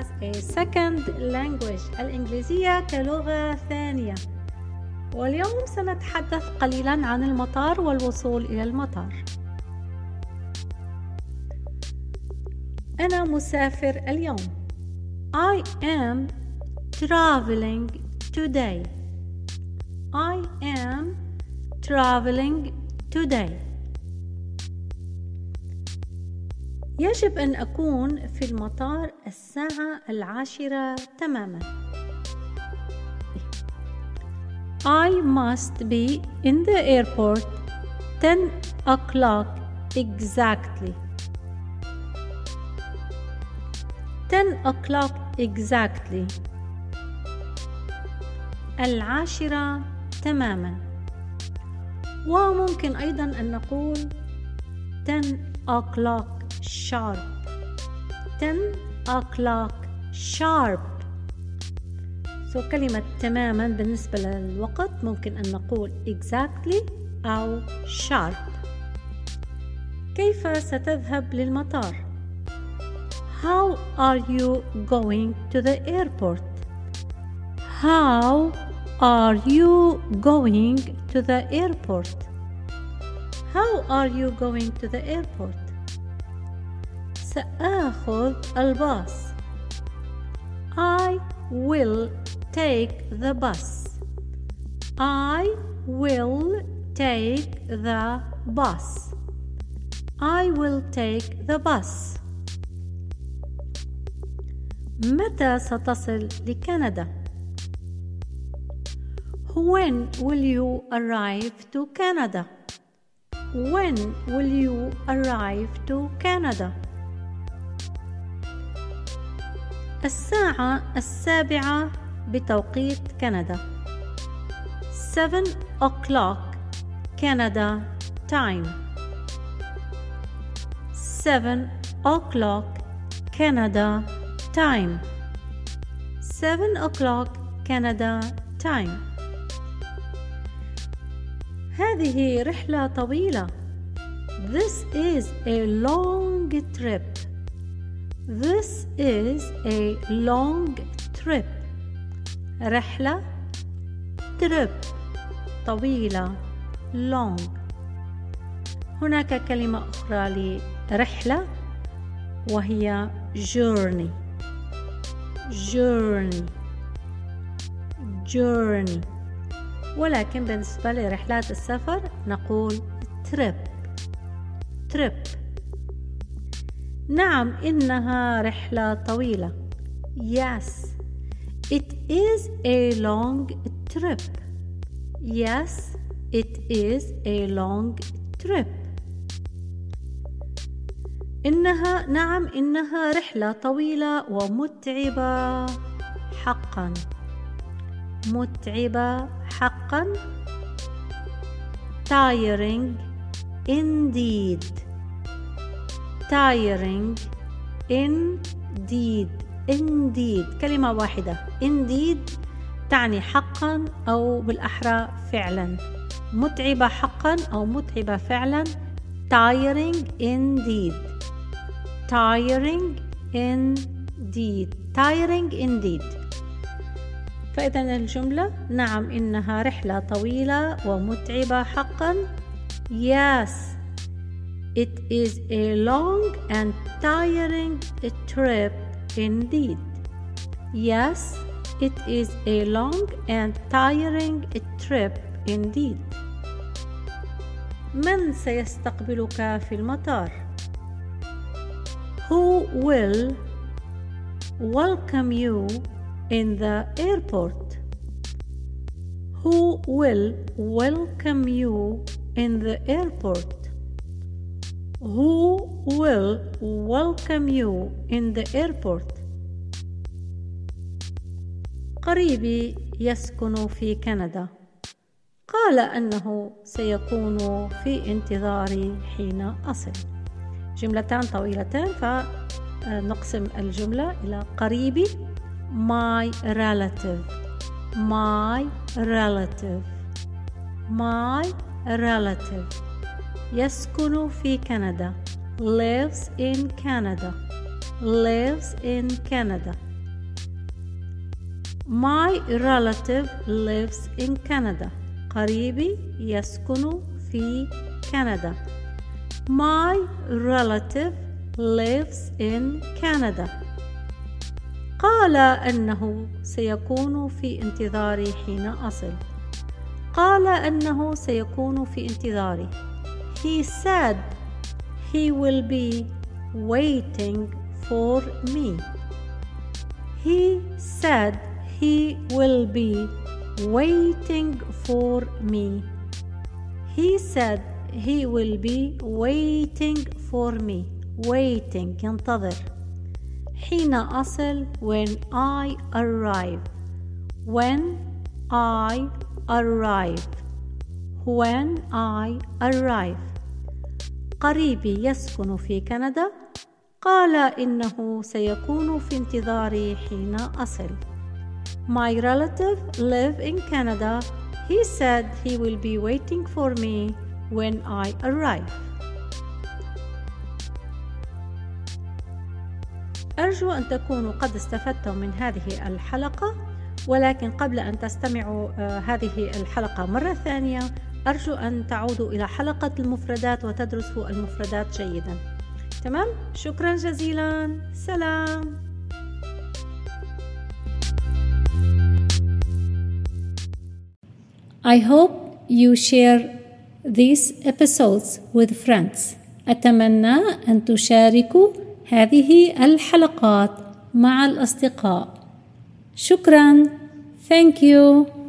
as a second language الإنجليزية كلغة ثانية. واليوم سنتحدث قليلا عن المطار والوصول إلى المطار. أنا مسافر اليوم. I am traveling today. I am traveling today. يجب أن أكون في المطار الساعة العاشرة تماما. I must be in the airport 10 o'clock exactly. 10 o'clock exactly. العاشرة تماما. وممكن أيضا أن نقول 10 o'clock sharp 10 o'clock sharp so كلمة تماما بالنسبة للوقت ممكن أن نقول exactly أو sharp كيف ستذهب للمطار؟ How are you going to the airport? How are you going to the airport? How are you going to the airport? سآخذ الباص. I will take the bus. I will take the bus. I will take the bus. متى ستصل لكندا؟ When will you arrive to Canada? When will you arrive to Canada? الساعة السابعة بتوقيت كندا. 7 o'clock كندا تايم 7 o'clock كندا تايم 7 o'clock كندا تايم هذه رحلة طويلة. This is a long trip. This is a long trip. رحلة trip. طويلة. Long. هناك كلمة أخرى لرحلة وهي journey. Journey. Journey. ولكن بالنسبة لرحلات السفر نقول trip. Trip. نعم إنها رحلة طويلة. Yes. It is a long trip. Yes. It is a long trip. إنها نعم إنها رحلة طويلة ومتعبة حقا. متعبة حقا. Tiring indeed. Tiring indeed indeed كلمة واحدة. Indeed تعني حقا أو بالأحرى فعلا. متعبة حقا أو متعبة فعلا. Tiring indeed tiring indeed tiring indeed فإذا الجملة نعم إنها رحلة طويلة ومتعبة حقا. Yes. It is a long and tiring trip indeed Yes It is a long and tiring trip indeed من سيستقبلك في المطار؟ who will welcome you in the airport? Who will welcome you in the airport? Who will welcome you in the airport? قريبي يسكن في كندا. قال أنه سيكون في انتظاري حين أصل. جملتان طويلتان فنقسم الجملة إلى قريبي my relative. My relative. My relative. يسكن في كندا lives in Canada lives in Canada My relative lives in Canada. قريبي يسكن في كندا. My relative lives in Canada. قال أنه سيكون في انتظاري حين أصل. قال أنه سيكون في انتظاري. He said he will be waiting for me. He said he will be waiting for me. He said he will be waiting for me. Waiting ينتظر. حين أصل when I arrive. When I arrive. When I arrive. قريبي يسكن في كندا قال إنه سيكون في انتظاري حين أصل. My relative live in Canada. He said he will be waiting for me when I arrive. أرجو أن تكونوا قد استفدتم من هذه الحلقة ولكن قبل أن تستمعوا آه، هذه الحلقة مرة ثانية أرجو أن تعودوا إلى حلقة المفردات وتدرسوا المفردات جيدا تمام؟ شكرا جزيلا سلام I hope you share these episodes with friends. أتمنى أن تشاركوا هذه الحلقات مع الأصدقاء. شكرا. Thank you.